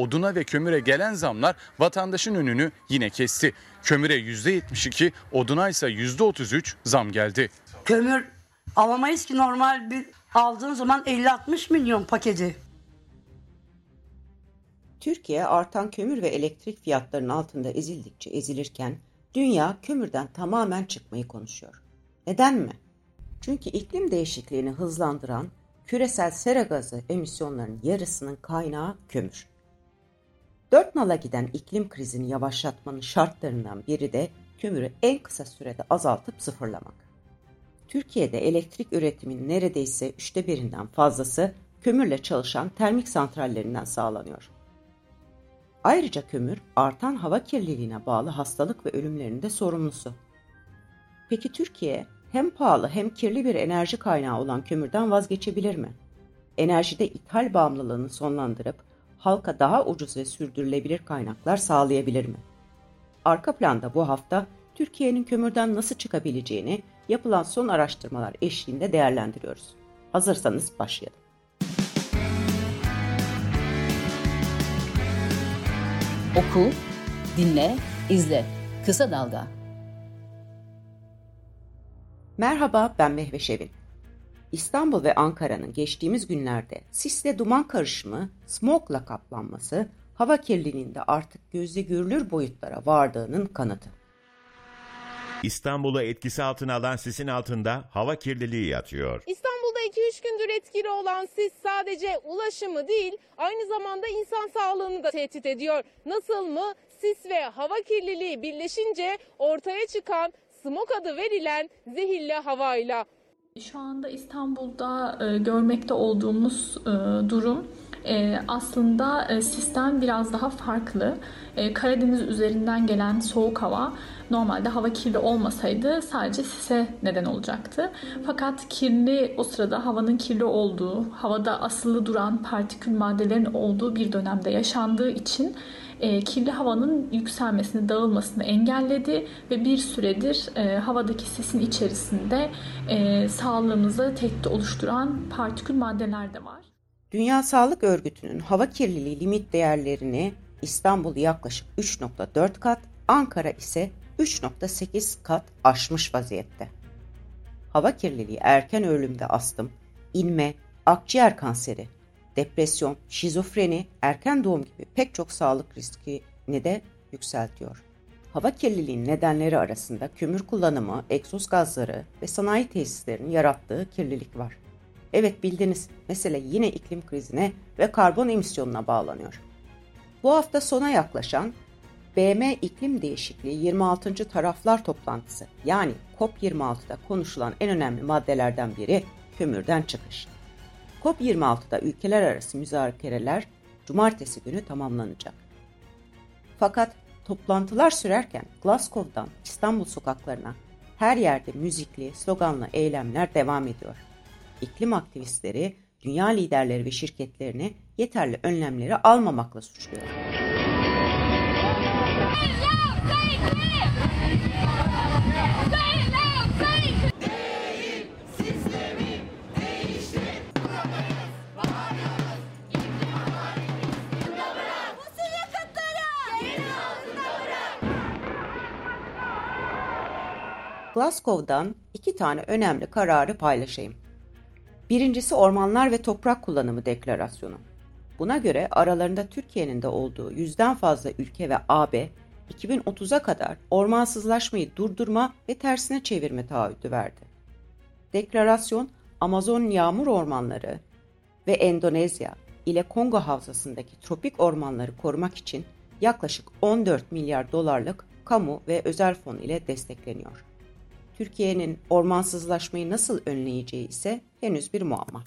oduna ve kömüre gelen zamlar vatandaşın önünü yine kesti. Kömüre %72, oduna ise %33 zam geldi. Kömür alamayız ki normal bir aldığın zaman 50-60 milyon paketi. Türkiye artan kömür ve elektrik fiyatlarının altında ezildikçe ezilirken dünya kömürden tamamen çıkmayı konuşuyor. Neden mi? Çünkü iklim değişikliğini hızlandıran küresel sera gazı emisyonlarının yarısının kaynağı kömür. Dört nala giden iklim krizini yavaşlatmanın şartlarından biri de kömürü en kısa sürede azaltıp sıfırlamak. Türkiye'de elektrik üretiminin neredeyse üçte birinden fazlası kömürle çalışan termik santrallerinden sağlanıyor. Ayrıca kömür artan hava kirliliğine bağlı hastalık ve ölümlerin de sorumlusu. Peki Türkiye hem pahalı hem kirli bir enerji kaynağı olan kömürden vazgeçebilir mi? Enerjide ithal bağımlılığını sonlandırıp halka daha ucuz ve sürdürülebilir kaynaklar sağlayabilir mi? Arka planda bu hafta Türkiye'nin kömürden nasıl çıkabileceğini yapılan son araştırmalar eşliğinde değerlendiriyoruz. Hazırsanız başlayalım. Oku, dinle, izle. Kısa Dalga. Merhaba ben Mehve Şevin. İstanbul ve Ankara'nın geçtiğimiz günlerde sisle duman karışımı, smogla kaplanması, hava kirliliğinde artık gözle görülür boyutlara vardığının kanıtı. İstanbul'u etkisi altına alan sisin altında hava kirliliği yatıyor. İstanbul'da 2-3 gündür etkili olan sis sadece ulaşımı değil aynı zamanda insan sağlığını da tehdit ediyor. Nasıl mı? Sis ve hava kirliliği birleşince ortaya çıkan smog adı verilen zehirli havayla. Şu anda İstanbul'da e, görmekte olduğumuz e, durum e, aslında e, sistem biraz daha farklı. E, Karadeniz üzerinden gelen soğuk hava normalde hava kirli olmasaydı sadece sise neden olacaktı. Fakat kirli o sırada havanın kirli olduğu, havada asılı duran partikül maddelerin olduğu bir dönemde yaşandığı için e, kirli havanın yükselmesini, dağılmasını engelledi ve bir süredir e, havadaki sisin içerisinde e, sağlığımıza tehdit oluşturan partikül maddeler de var. Dünya Sağlık Örgütü'nün hava kirliliği limit değerlerini İstanbul yaklaşık 3.4 kat, Ankara ise 3.8 kat aşmış vaziyette. Hava kirliliği erken ölümde astım, inme, akciğer kanseri, depresyon, şizofreni, erken doğum gibi pek çok sağlık riskini de yükseltiyor. Hava kirliliğinin nedenleri arasında kömür kullanımı, egzoz gazları ve sanayi tesislerinin yarattığı kirlilik var. Evet bildiniz, mesele yine iklim krizine ve karbon emisyonuna bağlanıyor. Bu hafta sona yaklaşan BM İklim Değişikliği 26. Taraflar Toplantısı yani COP26'da konuşulan en önemli maddelerden biri kömürden çıkış. COP26'da ülkeler arası müzakereler cumartesi günü tamamlanacak. Fakat toplantılar sürerken Glasgow'dan İstanbul sokaklarına her yerde müzikli, sloganlı eylemler devam ediyor. İklim aktivistleri dünya liderleri ve şirketlerini yeterli önlemleri almamakla suçluyor. Glasgow'dan iki tane önemli kararı paylaşayım. Birincisi Ormanlar ve Toprak Kullanımı Deklarasyonu. Buna göre aralarında Türkiye'nin de olduğu yüzden fazla ülke ve AB 2030'a kadar ormansızlaşmayı durdurma ve tersine çevirme taahhüdü verdi. Deklarasyon Amazon yağmur ormanları ve Endonezya ile Kongo havzasındaki tropik ormanları korumak için yaklaşık 14 milyar dolarlık kamu ve özel fon ile destekleniyor. Türkiye'nin ormansızlaşmayı nasıl önleyeceği ise henüz bir muamma.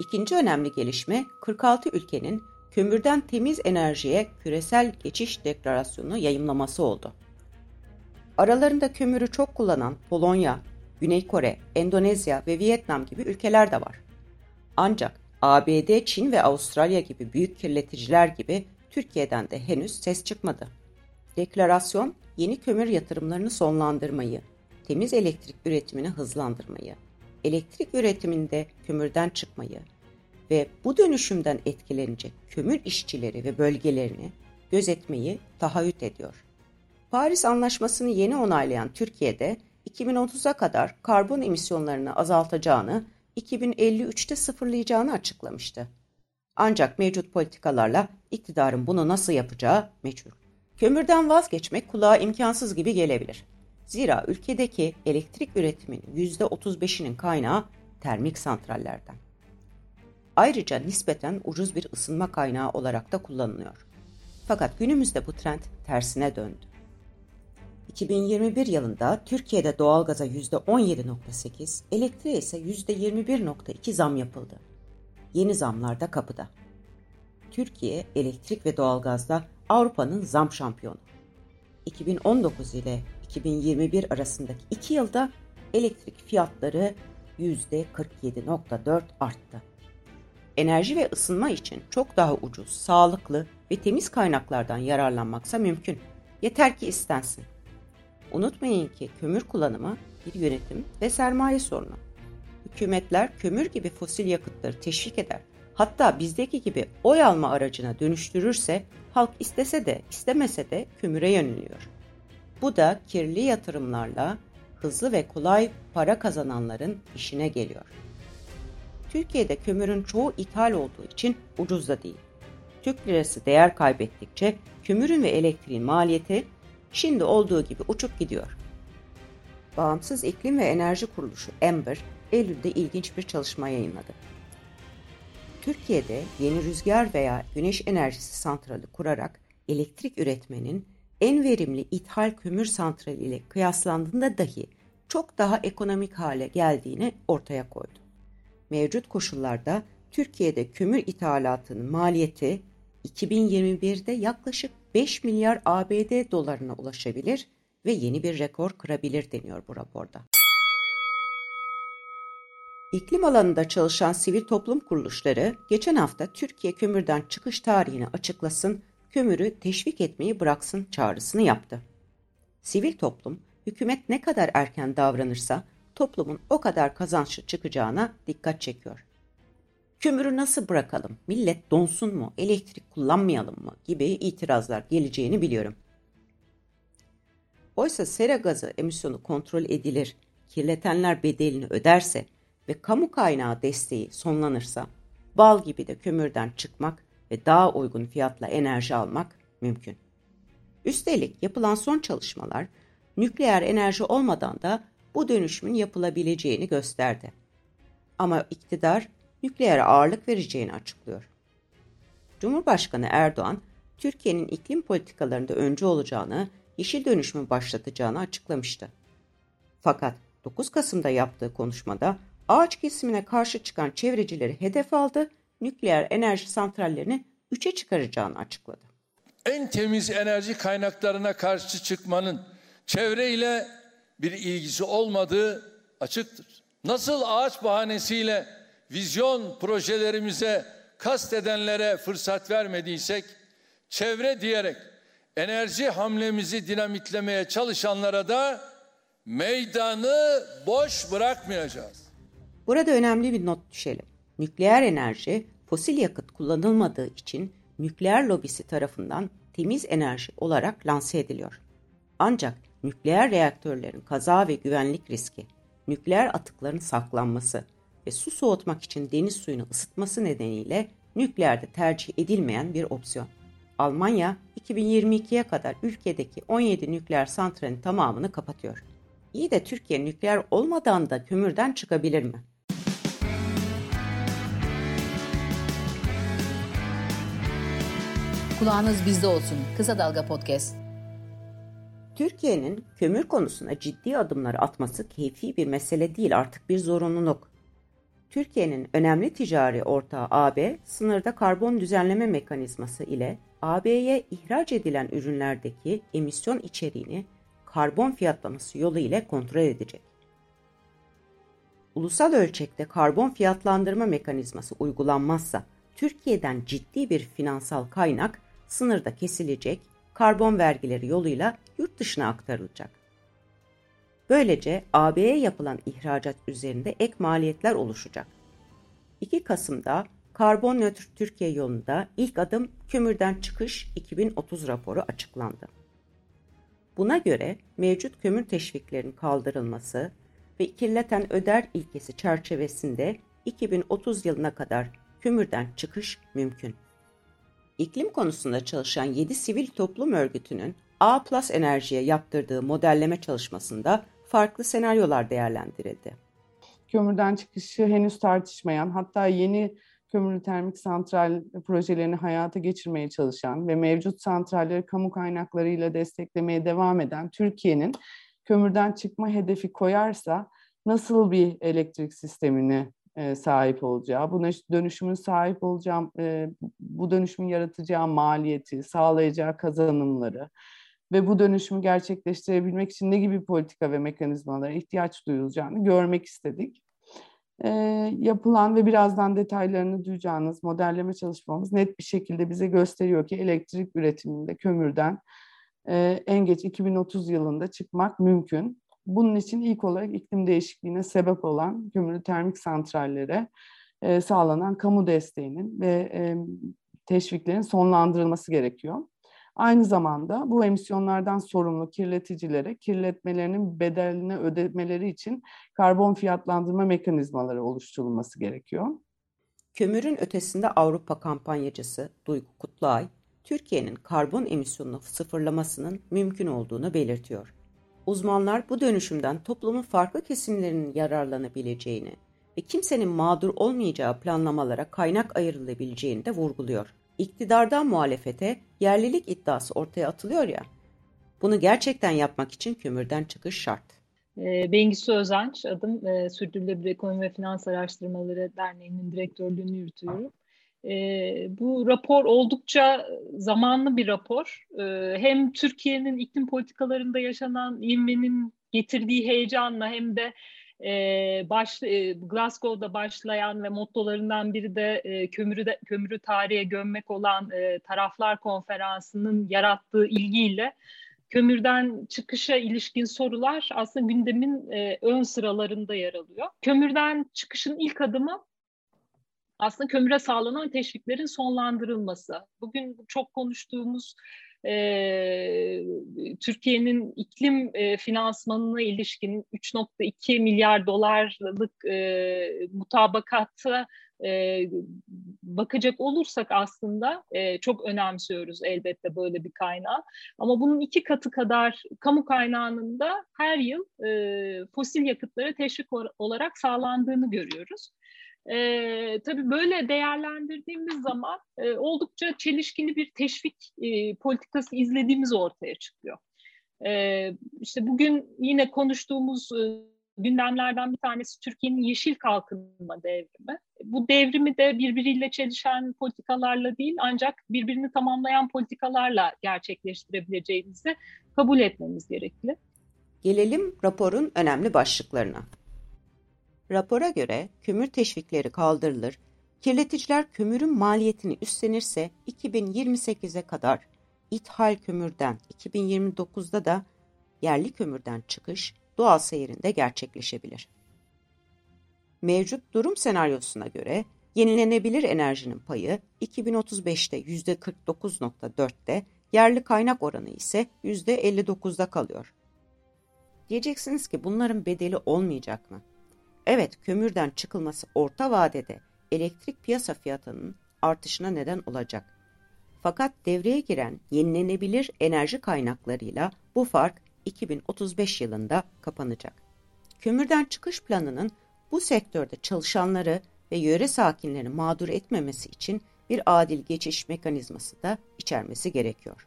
İkinci önemli gelişme 46 ülkenin kömürden temiz enerjiye küresel geçiş deklarasyonu yayımlaması oldu. Aralarında kömürü çok kullanan Polonya, Güney Kore, Endonezya ve Vietnam gibi ülkeler de var. Ancak ABD, Çin ve Avustralya gibi büyük kirleticiler gibi Türkiye'den de henüz ses çıkmadı. Deklarasyon yeni kömür yatırımlarını sonlandırmayı, temiz elektrik üretimini hızlandırmayı, elektrik üretiminde kömürden çıkmayı ve bu dönüşümden etkilenecek kömür işçileri ve bölgelerini gözetmeyi taahhüt ediyor. Paris Anlaşması'nı yeni onaylayan Türkiye'de 2030'a kadar karbon emisyonlarını azaltacağını, 2053'te sıfırlayacağını açıklamıştı. Ancak mevcut politikalarla iktidarın bunu nasıl yapacağı meçhul. Kömürden vazgeçmek kulağa imkansız gibi gelebilir. Zira ülkedeki elektrik üretiminin %35'inin kaynağı termik santrallerden. Ayrıca nispeten ucuz bir ısınma kaynağı olarak da kullanılıyor. Fakat günümüzde bu trend tersine döndü. 2021 yılında Türkiye'de doğalgaza %17.8, elektriğe ise %21.2 zam yapıldı. Yeni zamlar da kapıda. Türkiye elektrik ve doğalgazda Avrupa'nın zam şampiyonu. 2019 ile 2021 arasındaki 2 yılda elektrik fiyatları %47.4 arttı. Enerji ve ısınma için çok daha ucuz, sağlıklı ve temiz kaynaklardan yararlanmaksa mümkün. Yeter ki istensin. Unutmayın ki kömür kullanımı bir yönetim ve sermaye sorunu. Hükümetler kömür gibi fosil yakıtları teşvik eder. Hatta bizdeki gibi oy alma aracına dönüştürürse halk istese de istemese de kömüre yöneliyor. Bu da kirli yatırımlarla hızlı ve kolay para kazananların işine geliyor. Türkiye'de kömürün çoğu ithal olduğu için ucuz da değil. Türk lirası değer kaybettikçe kömürün ve elektriğin maliyeti şimdi olduğu gibi uçup gidiyor. Bağımsız İklim ve Enerji Kuruluşu Ember, Eylül'de ilginç bir çalışma yayınladı. Türkiye'de yeni rüzgar veya güneş enerjisi santrali kurarak elektrik üretmenin en verimli ithal kömür santrali ile kıyaslandığında dahi çok daha ekonomik hale geldiğini ortaya koydu. Mevcut koşullarda Türkiye'de kömür ithalatının maliyeti 2021'de yaklaşık 5 milyar ABD dolarına ulaşabilir ve yeni bir rekor kırabilir deniyor bu raporda. İklim alanında çalışan sivil toplum kuruluşları geçen hafta Türkiye kömürden çıkış tarihini açıklasın, kömürü teşvik etmeyi bıraksın çağrısını yaptı. Sivil toplum, hükümet ne kadar erken davranırsa toplumun o kadar kazançlı çıkacağına dikkat çekiyor. Kömürü nasıl bırakalım, millet donsun mu, elektrik kullanmayalım mı gibi itirazlar geleceğini biliyorum. Oysa sera gazı emisyonu kontrol edilir, kirletenler bedelini öderse ve kamu kaynağı desteği sonlanırsa bal gibi de kömürden çıkmak ve daha uygun fiyatla enerji almak mümkün. Üstelik yapılan son çalışmalar nükleer enerji olmadan da bu dönüşümün yapılabileceğini gösterdi. Ama iktidar nükleere ağırlık vereceğini açıklıyor. Cumhurbaşkanı Erdoğan, Türkiye'nin iklim politikalarında öncü olacağını, yeşil dönüşümü başlatacağını açıklamıştı. Fakat 9 Kasım'da yaptığı konuşmada ağaç kesimine karşı çıkan çevrecileri hedef aldı, nükleer enerji santrallerini 3'e çıkaracağını açıkladı. En temiz enerji kaynaklarına karşı çıkmanın çevreyle bir ilgisi olmadığı açıktır. Nasıl ağaç bahanesiyle vizyon projelerimize kastedenlere fırsat vermediysek, çevre diyerek enerji hamlemizi dinamitlemeye çalışanlara da meydanı boş bırakmayacağız. Burada önemli bir not düşelim. Nükleer enerji fosil yakıt kullanılmadığı için nükleer lobisi tarafından temiz enerji olarak lanse ediliyor. Ancak nükleer reaktörlerin kaza ve güvenlik riski, nükleer atıkların saklanması ve su soğutmak için deniz suyunu ısıtması nedeniyle nükleerde tercih edilmeyen bir opsiyon. Almanya 2022'ye kadar ülkedeki 17 nükleer santralin tamamını kapatıyor. İyi de Türkiye nükleer olmadan da kömürden çıkabilir mi? Kulağınız bizde olsun. Kısa Dalga Podcast. Türkiye'nin kömür konusuna ciddi adımlar atması keyfi bir mesele değil artık bir zorunluluk. Türkiye'nin önemli ticari ortağı AB, sınırda karbon düzenleme mekanizması ile AB'ye ihraç edilen ürünlerdeki emisyon içeriğini karbon fiyatlaması yolu ile kontrol edecek. Ulusal ölçekte karbon fiyatlandırma mekanizması uygulanmazsa Türkiye'den ciddi bir finansal kaynak sınırda kesilecek, karbon vergileri yoluyla yurt dışına aktarılacak. Böylece AB'ye yapılan ihracat üzerinde ek maliyetler oluşacak. 2 Kasım'da Karbon nötr Türkiye yolunda ilk adım kömürden çıkış 2030 raporu açıklandı. Buna göre mevcut kömür teşviklerinin kaldırılması ve kirleten öder ilkesi çerçevesinde 2030 yılına kadar kömürden çıkış mümkün. İklim konusunda çalışan 7 sivil toplum örgütünün A Plus Enerji'ye yaptırdığı modelleme çalışmasında farklı senaryolar değerlendirildi. Kömürden çıkışı henüz tartışmayan, hatta yeni kömürlü termik santral projelerini hayata geçirmeye çalışan ve mevcut santralleri kamu kaynaklarıyla desteklemeye devam eden Türkiye'nin kömürden çıkma hedefi koyarsa nasıl bir elektrik sistemini e, sahip olacağı, bu dönüşümün sahip olacağı, e, bu dönüşümün yaratacağı maliyeti, sağlayacağı kazanımları ve bu dönüşümü gerçekleştirebilmek için ne gibi politika ve mekanizmalara ihtiyaç duyulacağını görmek istedik. E, yapılan ve birazdan detaylarını duyacağınız modelleme çalışmamız net bir şekilde bize gösteriyor ki elektrik üretiminde kömürden en geç 2030 yılında çıkmak mümkün. Bunun için ilk olarak iklim değişikliğine sebep olan kömürlü termik santrallere e, sağlanan kamu desteğinin ve e, teşviklerin sonlandırılması gerekiyor. Aynı zamanda bu emisyonlardan sorumlu kirleticilere kirletmelerinin bedelini ödemeleri için karbon fiyatlandırma mekanizmaları oluşturulması gerekiyor. Kömürün ötesinde Avrupa kampanyacısı Duygu Kutluay, Türkiye'nin karbon emisyonunu sıfırlamasının mümkün olduğunu belirtiyor. Uzmanlar bu dönüşümden toplumun farklı kesimlerinin yararlanabileceğini ve kimsenin mağdur olmayacağı planlamalara kaynak ayrılabileceğini de vurguluyor. İktidardan muhalefete yerlilik iddiası ortaya atılıyor ya, bunu gerçekten yapmak için kömürden çıkış şart. Ee, Bengisu Özenç adım. E, Sürdürülebilir Ekonomi ve Finans Araştırmaları Derneği'nin direktörlüğünü yürütüyorum. E, bu rapor oldukça zamanlı bir rapor. E, hem Türkiye'nin iklim politikalarında yaşanan ivmenin getirdiği heyecanla hem de e, baş, e, Glasgow'da başlayan ve mottolarından biri de e, kömürü de, kömürü tarihe gömmek olan e, taraflar konferansının yarattığı ilgiyle kömürden çıkışa ilişkin sorular aslında gündemin e, ön sıralarında yer alıyor. Kömürden çıkışın ilk adımı aslında kömüre sağlanan teşviklerin sonlandırılması. Bugün çok konuştuğumuz e, Türkiye'nin iklim e, finansmanına ilişkin 3.2 milyar dolarlık e, mutabakata e, bakacak olursak aslında e, çok önemsiyoruz elbette böyle bir kaynağı. Ama bunun iki katı kadar kamu kaynağının da her yıl e, fosil yakıtlara teşvik olarak sağlandığını görüyoruz. E, tabii böyle değerlendirdiğimiz zaman e, oldukça çelişkili bir teşvik e, politikası izlediğimiz ortaya çıkıyor. E, işte bugün yine konuştuğumuz e, gündemlerden bir tanesi Türkiye'nin yeşil kalkınma devrimi. Bu devrimi de birbiriyle çelişen politikalarla değil ancak birbirini tamamlayan politikalarla gerçekleştirebileceğimizi kabul etmemiz gerekli. Gelelim raporun önemli başlıklarına. Rapora göre kömür teşvikleri kaldırılır, kirleticiler kömürün maliyetini üstlenirse 2028'e kadar ithal kömürden 2029'da da yerli kömürden çıkış doğal seyrinde gerçekleşebilir. Mevcut durum senaryosuna göre yenilenebilir enerjinin payı 2035'te %49.4'te, yerli kaynak oranı ise %59'da kalıyor. Diyeceksiniz ki bunların bedeli olmayacak mı? Evet, kömürden çıkılması orta vadede elektrik piyasa fiyatının artışına neden olacak. Fakat devreye giren yenilenebilir enerji kaynaklarıyla bu fark 2035 yılında kapanacak. Kömürden çıkış planının bu sektörde çalışanları ve yöre sakinlerini mağdur etmemesi için bir adil geçiş mekanizması da içermesi gerekiyor.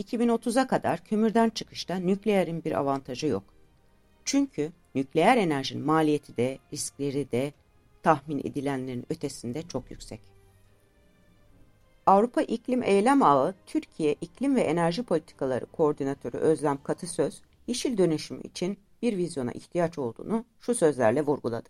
2030'a kadar kömürden çıkışta nükleerin bir avantajı yok. Çünkü nükleer enerjinin maliyeti de riskleri de tahmin edilenlerin ötesinde çok yüksek. Avrupa İklim Eylem Ağı Türkiye İklim ve Enerji Politikaları Koordinatörü Özlem Katısöz, yeşil dönüşüm için bir vizyona ihtiyaç olduğunu şu sözlerle vurguladı.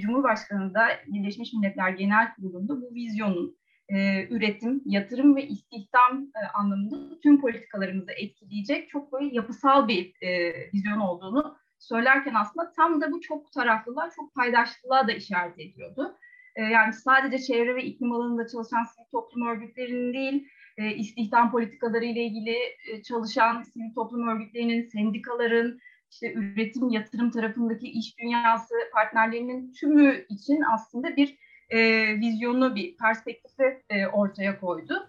Cumhurbaşkanı da Birleşmiş Milletler Genel Kurulu'nda bu vizyonun e, üretim, yatırım ve istihdam e, anlamında tüm politikalarımızı etkileyecek çok böyle yapısal bir e, vizyon olduğunu söylerken aslında tam da bu çok taraflılığa, çok paydaşlılığa da işaret ediyordu. E, yani sadece çevre ve iklim alanında çalışan sivil toplum örgütlerinin değil, e, istihdam politikaları ile ilgili e, çalışan sivil toplum örgütlerinin, sendikaların, işte üretim, yatırım tarafındaki iş dünyası partnerlerinin tümü için aslında bir e, vizyonu, bir perspektifi e, ortaya koydu.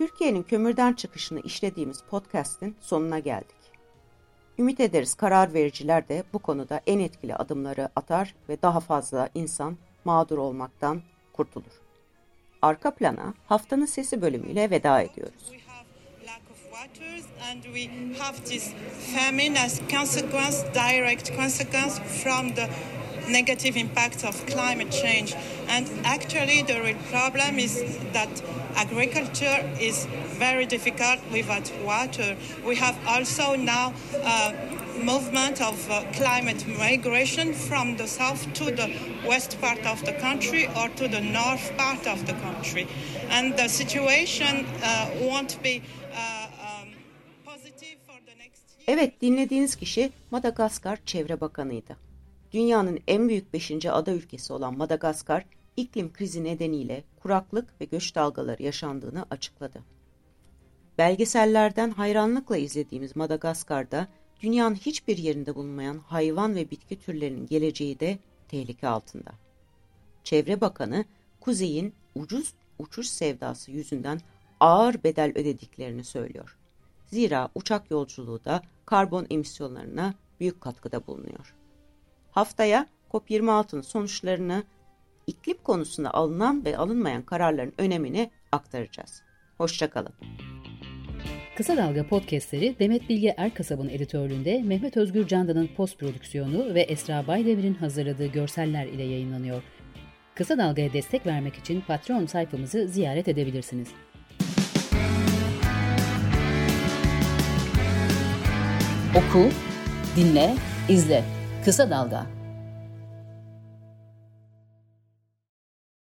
Türkiye'nin kömürden çıkışını işlediğimiz podcast'in sonuna geldik. Ümit ederiz karar vericiler de bu konuda en etkili adımları atar ve daha fazla insan mağdur olmaktan kurtulur. Arka plana haftanın sesi bölümüyle veda ediyoruz. and we have this famine as consequence, direct consequence from the negative impact of climate change. And actually, the real problem is that agriculture is very difficult without water. We have also now uh, movement of uh, climate migration from the south to the west part of the country or to the north part of the country. And the situation uh, won't be uh, Evet dinlediğiniz kişi Madagaskar Çevre Bakanı'ydı. Dünyanın en büyük 5. ada ülkesi olan Madagaskar, iklim krizi nedeniyle kuraklık ve göç dalgaları yaşandığını açıkladı. Belgesellerden hayranlıkla izlediğimiz Madagaskar'da dünyanın hiçbir yerinde bulunmayan hayvan ve bitki türlerinin geleceği de tehlike altında. Çevre Bakanı, Kuzey'in ucuz uçuş sevdası yüzünden ağır bedel ödediklerini söylüyor. Zira uçak yolculuğu da karbon emisyonlarına büyük katkıda bulunuyor. Haftaya COP26'nın sonuçlarını, iklim konusunda alınan ve alınmayan kararların önemini aktaracağız. Hoşçakalın. Kısa Dalga podcastleri Demet Bilge Erkasab'ın editörlüğünde Mehmet Özgür Candan'ın post prodüksiyonu ve Esra Baydemir'in hazırladığı görseller ile yayınlanıyor. Kısa Dalga'ya destek vermek için Patreon sayfamızı ziyaret edebilirsiniz. Oku, dinle, izle. Kısa Dalga.